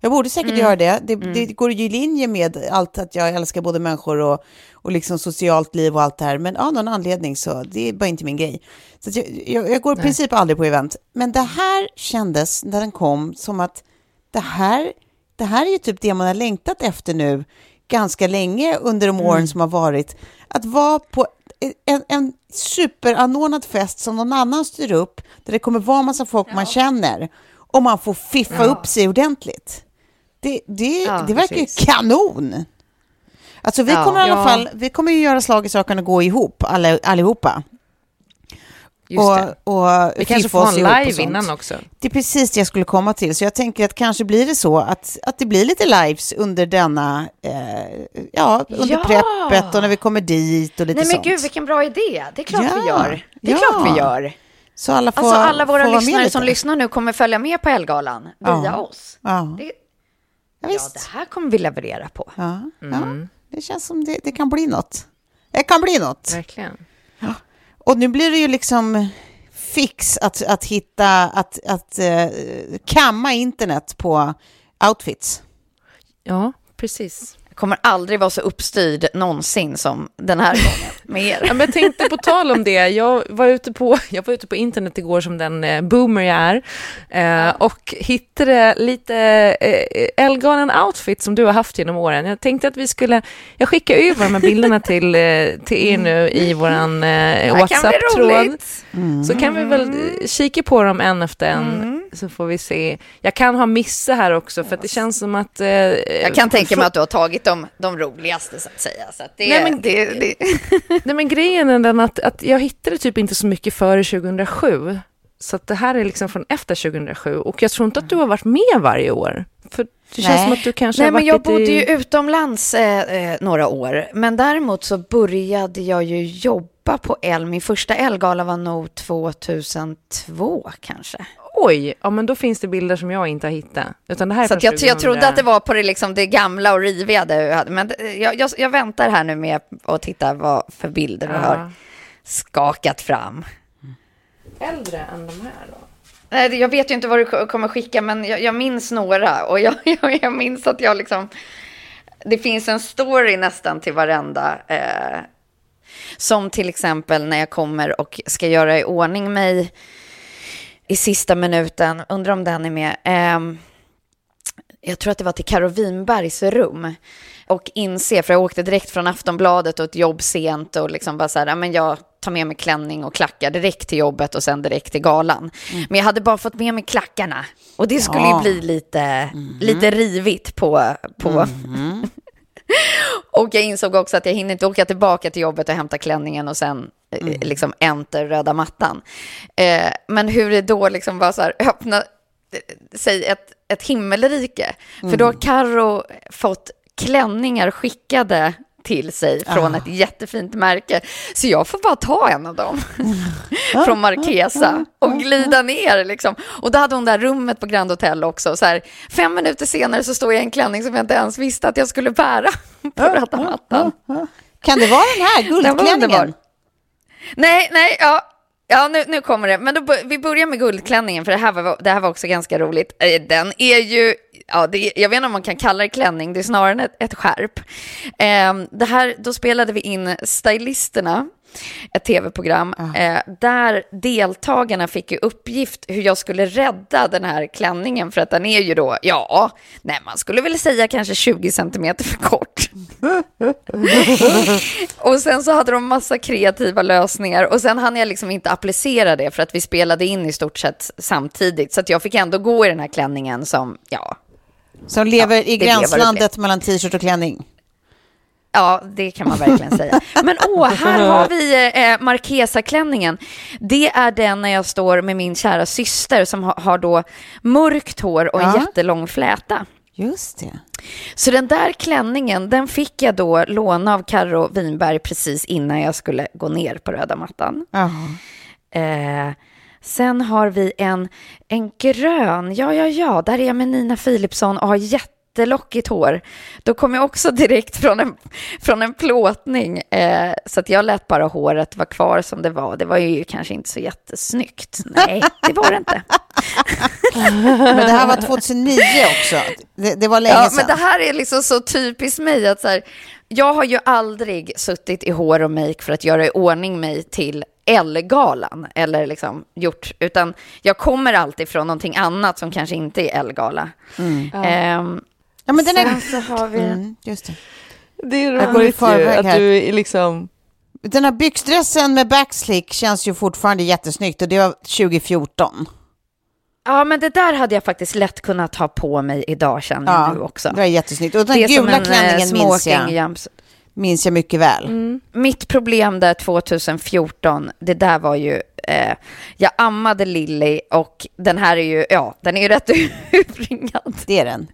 Jag borde säkert göra det. Det, det går ju i linje med allt att jag älskar både människor och, och liksom socialt liv och allt det här, men av någon anledning så, det är bara inte min grej. Så jag, jag, jag går i princip aldrig på event, men det här kändes när den kom som att det här det här är ju typ det man har längtat efter nu ganska länge under de åren som har varit. Att vara på en, en superanordnad fest som någon annan styr upp, där det kommer vara massa folk man känner och man får fiffa upp sig ordentligt. Det, det, Ja, det verkar ju precis. kanon. Alltså vi Ja. kommer i alla Ja. fall, vi kommer ju göra slag i saken och gå ihop alla, allihopa. Just det. och, och Vi kanske får en live sånt. innan också. Det är precis det jag skulle komma till. Så jag tänker att kanske blir det så att, att det blir lite lives under denna, eh, ja, under Ja! preppet och när vi kommer dit och lite Nej men sånt. gud, vilken bra idé. Det är klart Ja, vi gör. Det är ja. klart vi gör. Så alla får, Alltså alla våra lyssnare som lyssnar nu kommer följa med på Elgalan via Ja. oss. Ja, Det, ja, ja, visst. det här kommer vi leverera på. Ja, Mm. ja, det känns som det, det kan bli något. Det kan bli något. Verkligen. Och nu blir det ju liksom fix att, att hitta, att, att eh, kamma internet på outfits. Ja, precis. Kommer aldrig vara så uppstyrd någonsin som den här gången med er. *laughs* Ja, men jag tänkte på tal om det, jag var ute på, jag var ute på internet igår som den eh, boomer jag är eh, och hittade lite eh, Elganen outfit som du har haft genom åren. Jag tänkte att vi skulle, jag skickar över de här bilderna till, till er nu i våran WhatsApp-tråd. Mm. Så kan vi väl eh, kika på dem en efter en så får vi se. Jag kan ha missat här också för det känns som att... Eh, Jag kan tänka mig att du har tagit de, de roligaste så att säga. Så att det, Nej, men- det, det, *laughs* Nej men grejen är den att, att jag hittade typ inte så mycket före 2007. Så det här är liksom från efter 2007 och jag tror inte att du har varit med varje år. För det känns Nej. som att du kanske Nej, men jag bodde ju i- utomlands eh, eh, några år. Men däremot så började jag ju jobba på El. Min första Elgala var nog 2002 kanske. Oj, ja men då finns det bilder som jag inte har hittat. Utan det här är Så jag, jag 2000. trodde att det var på det, liksom, det gamla och riviga. du hade. Men det- jag, jag, jag väntar här nu med att titta vad för bilder du Ja. har skakat fram. Äldre än de här då? Nej, Jag vet ju inte vad du ko- kommer skicka, men jag, jag minns några. Och jag, *laughs* jag, jag minns att jag liksom... Det finns en story nästan till varenda. Eh, som till exempel när jag kommer och ska göra i ordning mig i sista minuten. Undrar om den är med. Ehm, jag tror att det var till Karo Winbergs rum. Och inse, för jag åkte direkt från Aftonbladet och ett jobb sent och liksom bara så här, men jag tar med mig klänning och klackar direkt till jobbet och sen direkt till galan. Men jag hade bara fått med mig klackarna. Och det skulle Ja. ju bli lite, lite rivigt på... på. *laughs* *laughs* och jag insåg också att jag hinner inte åka tillbaka till jobbet och hämta klänningen och sen eh, liksom enter röda mattan. Eh, men hur det då liksom var så här, öppna eh, säg ett, ett himmelrike. För då har Karo fått klänningar skickade till sig från ett jättefint märke. Så jag får bara ta en av dem *laughs* från Marquesa och glida ner liksom. Och då hade hon det här rummet på Grand Hotel också. Så här, fem minuter senare så står jag i en klänning som jag inte ens visste att jag skulle bära *laughs* på röda mattan. Kan det vara den här *laughs* guldklänningen? Nej, nej, ja. Ja, nu, nu kommer det. Men då, vi börjar med guldklänningen, för det här var, det här var också ganska roligt. Eh, Den är ju, ja, det, jag vet inte om man kan kalla det klänning, det är snarare ett, ett skärp. Eh, det här, då spelade vi in Stylisterna, ett tv-program, eh, där deltagarna fick ju uppgift hur jag skulle rädda den här klänningen, för att den är ju då, ja, nej, man skulle väl säga kanske 20 centimeter för kort. *laughs* Och sen så hade de massa kreativa lösningar och sen hann jag liksom inte applicera det för att vi spelade in i stort sett samtidigt. Så att jag fick ändå gå i den här klänningen som, ja, Som lever i vad det gränslandet mellan t-shirt och klänning. Ja, det kan man verkligen säga. Men åh, här har vi eh, Marquesa-klänningen. Det är den när jag står med min kära syster som ha, har då mörkt hår och en Ja. jättelång fläta. Just det. Så den där klänningen, den fick jag då låna av Karo Winberg precis innan jag skulle gå ner på röda mattan. Jaha. Eh, sen har vi en, en grön, ja, ja, ja, där är jag med Nina Philipsson och har jättelockigt hår. Då kom jag också *laughs* direkt från en, från en plåtning, eh, så att jag lät bara håret vara kvar som det var. Det var ju kanske inte så jättesnyggt. Nej, det var det inte. *laughs* Men det här var 2009 också. Det, det var länge Ja, sedan. men det här är liksom så typiskt mig att så här, jag har ju aldrig suttit i hår och make för att göra i ordning mig till Ellegalan eller liksom gjort, utan jag kommer alltid från någonting annat som kanske inte är Elgala. Ehm, ja, men den sen är... så har vi... Mm, just det. Det är roligt ju att här. du är liksom... Den här byxdressen med backslick känns ju fortfarande jättesnyggt och det var 2014. Ja, men det där hade jag faktiskt lätt kunnat ha på mig idag känner jag nu också. det var jättesnyggt. Och den Det gula en, eh, klänningen minns jag, jumps. Minns jag mycket väl. Mm. Mitt problem där 2014, det där var ju, eh, jag ammade Lilly och den här är ju, ja, den är ju rätt *laughs* urringad. Det är den.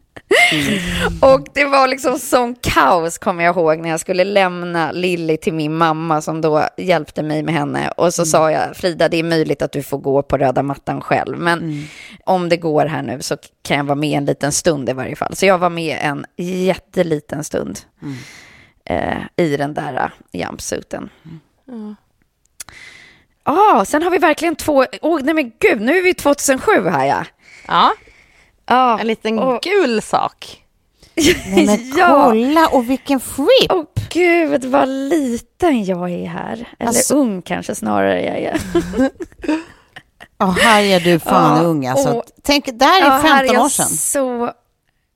Och det var liksom sån kaos kommer jag ihåg när jag skulle lämna Lilly till min mamma som då hjälpte mig med henne. Och så sa jag, Frida det är möjligt att du får gå på röda mattan själv. Men om det går här nu så kan jag vara med en liten stund i varje fall. Så jag var med en jätteliten stund eh, i den där uh, jumpsuiten. Ja, ah, sen har vi verkligen två, åh nej men gud, nu är vi 2007 här ja. Ja, Ja, en liten och- gul sak. Nej, men *laughs* Ja. kolla, och vilken freak! Åh gud, vad liten jag är här. Eller Alltså- ung kanske snarare jag är. Ja, här är du fan Ja, ung alltså. och- Tänk, det här är Ja, 15 här är jag år sedan. Så...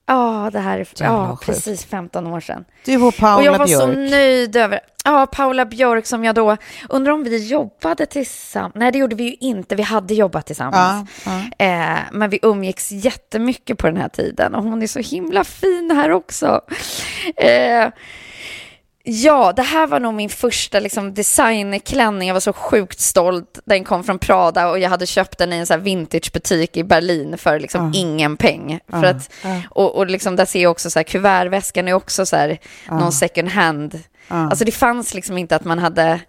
Ja, det här är ja, sjukt. precis 15 år sedan. Du och och Paula jag var så Björk. nöjd över... Ja, Paula Björk som jag då... Undrar om vi jobbade tillsammans? Nej, det gjorde vi ju inte. Vi hade jobbat tillsammans. Ja, ja. Eh, men vi umgicks jättemycket på den här tiden. Och hon är så himla fin här också. Eh, ja, det här var nog min första liksom, designklänning. Jag var så sjukt stolt. Den kom från Prada och jag hade köpt den i en så här vintagebutik i Berlin för liksom ingen peng. För att, och och liksom, där ser jag också så här, kuvertväskan är också så här, någon second hand. Alltså det fanns liksom inte att man hade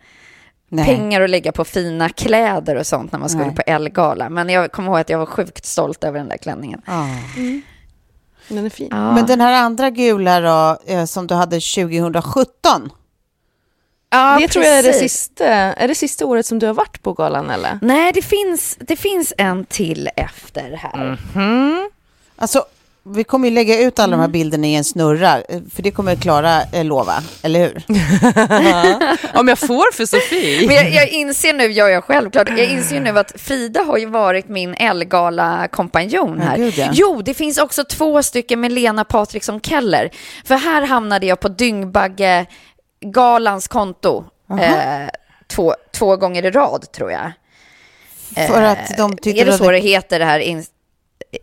Nej. pengar att lägga på fina kläder och sånt när man skulle Nej. på Elgala. Men jag kommer ihåg att jag var sjukt stolt över den där klänningen. Ja. Den är fin. Ja. Men den här andra gula då, eh, som du hade 2017. ja, det tror jag är det, precis. sista, är det sista året som du har varit på galan eller? Nej, det finns, det finns en till efter här. Alltså, vi kommer ju lägga ut alla de här Mm. bilderna i en snurra, eh, för det kommer Klara eh, lova, eller hur? *laughs* Om jag får för Sofie. Men jag, jag inser nu, ja, jag självklart, jag inser nu att Frida har ju varit min Elgala-kompanjon Ja, här. gud, ja. Jo, det finns också två stycken med Lena Patriksson Keller. För här hamnade jag på Dyngbagge-galans konto. Eh, två, två gånger i rad, tror jag. För att de tyckte Eh, Är det så det heter, det här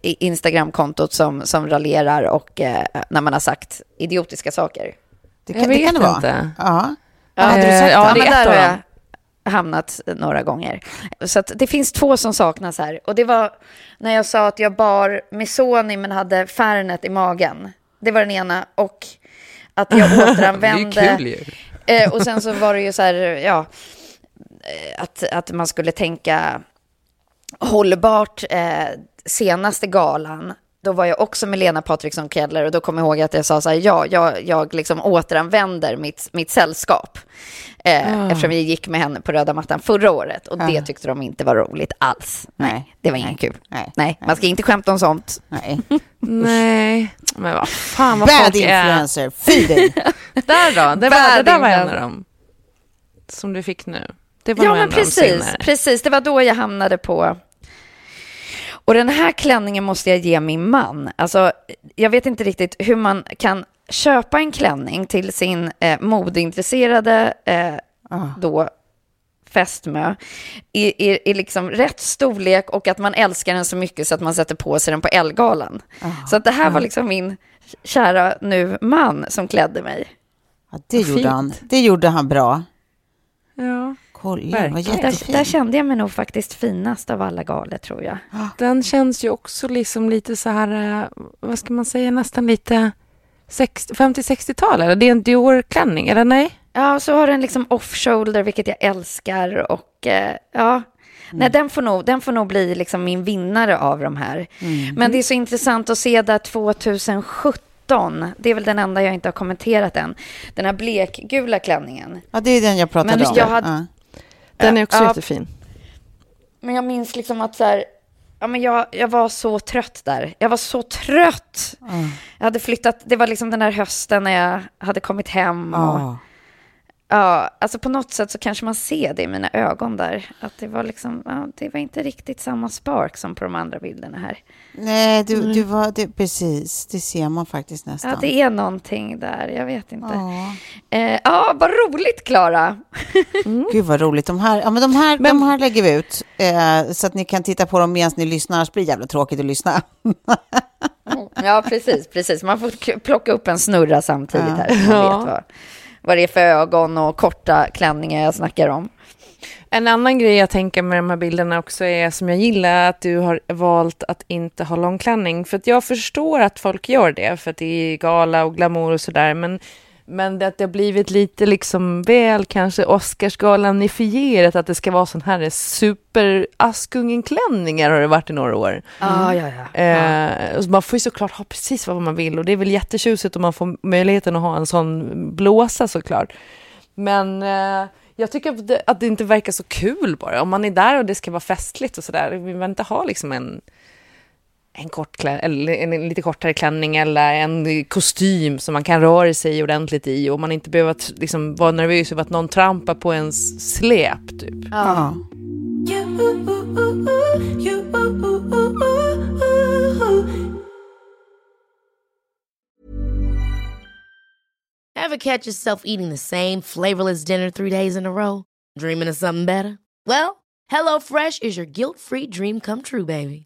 Instagram-kontot som, som raljerar och eh, när man har sagt idiotiska saker? Det Jag kan, det vet kan det vara. inte. Ja. Ja, Hade du eh, sett ja, det är men där har jag hamnat några gånger. Så att det finns två som saknas här. Och det var när jag sa att jag bar Missoni men hade Fernet i magen. Det var den ena. Och att jag återanvände... *laughs* Det är kul ju. Eh, och sen så var det ju så här, ja, eh, att, att man skulle tänka hållbart eh, senaste galan. Då var jag också med Lena Patriksson Keller och då kommer jag ihåg att jag sa så här, ja, jag, jag liksom återanvänder mitt, mitt sällskap. Eh, Eftersom vi gick med henne på röda mattan förra året och det tyckte de inte var roligt alls. Nej, Nej. det var inget kul. Nej. Nej, man ska inte skämta om sånt. Nej. Nej, men vad fan vad Bad folk är. influencer, fy dig. *laughs* Där då, det, var, det där var en av dem. Som du fick nu. Det var Ja, men precis, precis. Det var då jag hamnade på... Och den här klänningen måste jag ge min man. Alltså, jag vet inte riktigt hur man kan köpa en klänning till sin eh, modeintresserade eh, då fästmö i, i, i liksom rätt storlek och att man älskar den så mycket så att man sätter på sig den på Elgalan. Så att det här var liksom min kära nu man som klädde mig. Ja, det, gjorde fint. han. det gjorde han bra. Ja, Kolla. Där, där kände jag mig nog faktiskt finast av alla galor tror jag. den känns ju också liksom lite så här, eh, vad ska man säga, nästan lite 60 50-60-tal. Eller det är en Dior-klänning, eller nej? Ja, så har den liksom off-shoulder, vilket jag älskar. Och eh, ja, nej, den, får nog, den får nog bli liksom min vinnare av de här. Men det är så intressant att se där 2017, det är väl den enda jag inte har kommenterat än, den här blekgula klänningen. Ja, det är den jag pratade Men om. jag hade- Ja. Den är också Ja. jättefin. Men jag minns liksom att så här, ja, men jag, jag var så trött där. Jag var så trött. Jag hade flyttat, det var liksom den här hösten när jag hade kommit hem. Och, Ja. Ja, alltså på något sätt så kanske man ser det i mina ögon där. Att det var liksom, ja, det var inte riktigt samma spark som på de andra bilderna här. Nej, du, du var, det, precis, det ser man faktiskt nästan. Ja, det är någonting där, jag vet inte. Ja. Eh, ja, vad roligt Klara. *laughs* Gud vad roligt. De här, ja, men de, här, de här lägger vi ut eh, så att ni kan titta på dem medan ni lyssnar. Annars blir det jävla tråkigt att lyssna. Ja, precis, precis. Man får plocka upp en snurra samtidigt här. Så man Ja. vet vad, vad det är för ögon och korta klänningar jag snackar om. En annan grej jag tänker med de här bilderna också är som jag gillar att du har valt att inte ha långklänning. För att jag förstår att folk gör det för att det är gala och glamour och sådär. Men, men det, att det har blivit lite liksom väl kanske Oscarsgalanifierat att det ska vara sån här super Askungen-klänningar har det varit i några år. Ah, ja, ja. Eh, man får ju såklart ha precis vad man vill och det är väl jättetjusigt om man får möjligheten att ha en sån blåsa såklart. Men eh, jag tycker att det, att det inte verkar så kul bara. Om man är där och det ska vara festligt och sådär, vill man inte ha liksom en, en, kort klä, eller en lite kortare klänning eller en kostym som man kan röra sig ordentligt i och man inte behöver liksom, vara nervös över att någon trampar på ens släp. Typ. Ja. Ever catch yourself eating the same flavorless dinner three days in a row? Dreaming of something better? Well, HelloFresh is your guilt free dream come true, baby.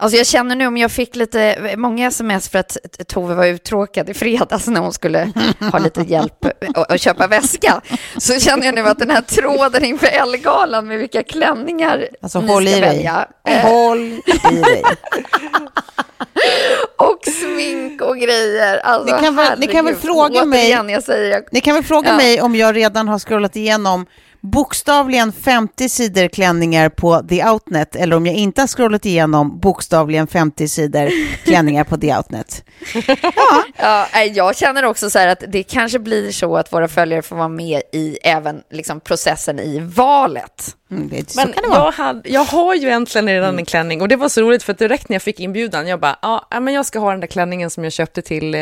Alltså jag känner nu om jag fick lite, många sms för att Tove var uttråkad i fredags när hon skulle ha lite hjälp att köpa väska. Så känner jag nu att den här tråden inför Ellegalan med vilka klänningar Alltså ni håll ska i dig. välja. Håll i dig. *laughs* Och smink och grejer. Alltså, Ni kan väl- ni kan väl herregud. fråga mig- Återigen, jag säger jag. Ni kan väl fråga Ja. mig om jag redan har scrollat igenom bokstavligen 50 sidor klänningar på The Outnet eller om jag inte har scrollat igenom bokstavligen 50 sidor klänningar på The Outnet. *laughs* Ja, nej, jag känner också så här att det kanske blir så att våra följare får vara med i även liksom, processen i valet. Mm, det, Men jag, hade, jag har ju äntligen redan en klänning och det var så roligt för att direkt när jag fick inbjudan, jag bara, ja, ja, men jag ska ha den där klänningen som jag köpte till eh,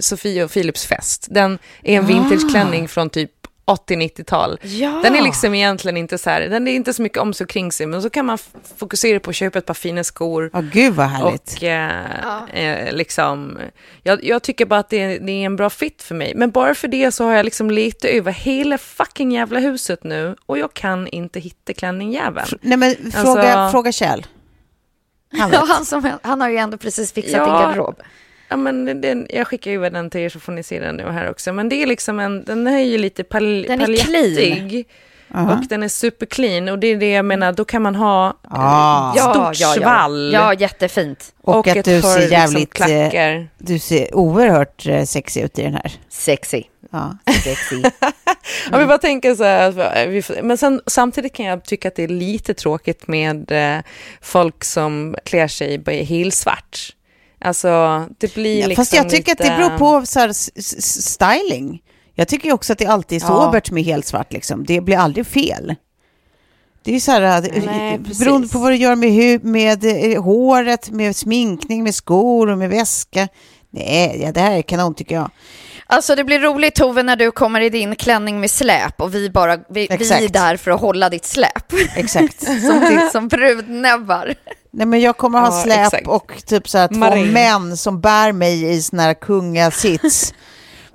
Sofie och Philips fest. Den är en vintageklänning från typ 80-90-tal. Ja. Den är liksom egentligen inte så här, den är inte så mycket om sig och kring sig, men så kan man fokusera på att köpa ett par fina skor. Ja, gud vad härligt. Och eh, eh, liksom, jag, jag tycker bara att det är, det är en bra fit för mig. Men bara för det så har jag liksom letat över hela fucking jävla huset nu och jag kan inte hitta klänningjäveln. Nej men fråga, Alltså- fråga Kjell. *laughs* Han Ja, han, som, han har ju ändå precis fixat Ja. din garderob. Ja, men den, jag skickar över den till er så får ni se den nu här också. Men det är liksom en, den är ju lite pal, Den är paljettig. Aha. Och den är superclean och det är det jag menar, då kan man ha Ah. eh, stort svall. Ja, jättefint. Och, och att ett du ser liksom, jävligt, eh, klackar. du ser oerhört eh, sexig ut i den här. Sexy. Ja. Sexy. *laughs* Ja, vi bara tänker så här, får- men sen, samtidigt kan jag tycka att det är lite tråkigt med eh, folk som klär sig i helsvart. Alltså, det blir Ja, liksom Fast jag tycker lite... att det beror på så här, styling. Jag tycker också att det alltid är Ja. sobert med helt svart. Liksom. Det blir aldrig fel. Det är ju så här, eh, Nej, precis. beroende på vad du gör med, hu- med eh, håret, med sminkning, med skor och med väska. Nej, ja, det här är kanon tycker jag. Alltså det blir roligt Tove när du kommer i din klänning med släp och vi bara, vi, vi är där för att hålla ditt släp. Exakt. *laughs* som, som brudnäbbar. Nej, men jag kommer ha Ja, släp exakt. och typ så här två Marin. män som bär mig i sån här kungasits. *laughs*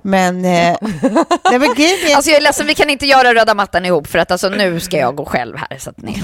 Men, eh, nej, men grejen är- Alltså jag är ledsen, vi kan inte göra röda mattan ihop för att alltså nu ska jag gå själv här. Så att ni...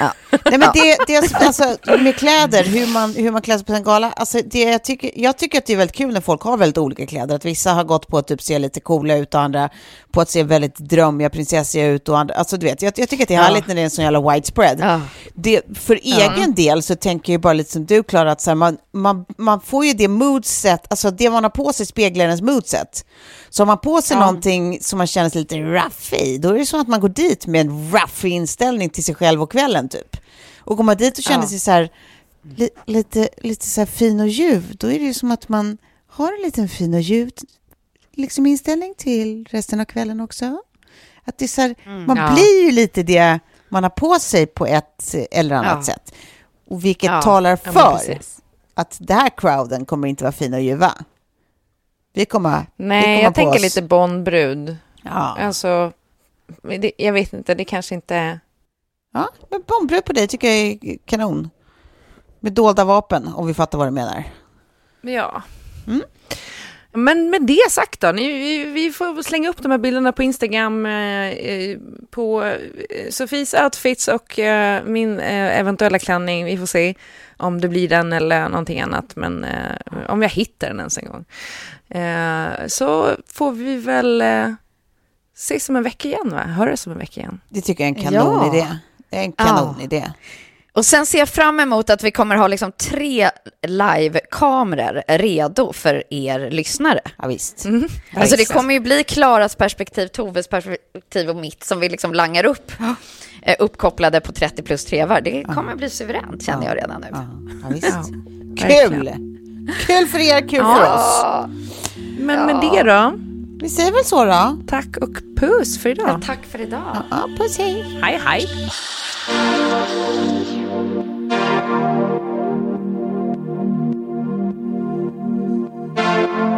ja. Nej, men det, det är alltså, med kläder, hur man, hur man klär sig på en gala. Alltså, det, jag, tycker, jag tycker att det är väldigt kul när folk har väldigt olika kläder. Att vissa har gått på att typ se lite coola ut och andra på att se väldigt drömmiga prinsessiga ut. Och andra, alltså, du vet, jag, jag tycker att det är härligt när det är en sån jävla widespread. Ja. Det, för egen del så tänker jag bara lite som du Klara, att så här, man, man, man får ju det moodset, alltså det man har på sig speglar ens moodset. Så om man har på sig någonting som man känner sig lite rough i, då är det som att man går dit med en rough inställning till sig själv och kvällen typ. Och går man dit och känner Ja. sig så här li, lite, lite så här fin och ljuv, då är det ju som att man har en liten fin och ljuv liksom inställning till resten av kvällen också. Att det är så här, man ja. blir ju lite det man har på sig på ett eller annat Ja. sätt. Och vilket Ja, talar ja, för att det här crowden kommer inte vara fina och ljuva. Vi kommer, vi Nej, kommer jag tänker oss. lite Bondbrud. Ja. Alltså, det, jag vet inte, det kanske inte... Ja, men bombbröd på dig tycker jag är kanon. Med dolda vapen, om vi fattar vad du menar. Ja. Mm. Men med det sagt då, ni, vi, får slänga upp de här bilderna på Instagram eh, eh, på eh, Sofies outfits och eh, min eh, eventuella klänning. Vi får se om det blir den eller någonting annat, men eh, om jag hittar den ens en gång. Eh, så får vi väl eh, ses om en vecka igen, va? Höras om en vecka igen. Det tycker jag är en kanonidé. Ja. Det är en kanonidé. Och sen ser jag fram emot att vi kommer ha liksom tre live-kameror redo för er lyssnare. Ja, visst. Alltså det kommer ju bli Klaras perspektiv, Toves perspektiv och mitt som vi liksom langar upp. eh, Uppkopplade på 30 plus trevar. Det kommer bli suveränt känner jag redan nu. Ja, ja. Kul! Kul för er, kul för oss. Men med det då, Vi säger väl så då. tack och puss för idag. Tack för idag. Ja, puss hej. Hej, hej. Thank you.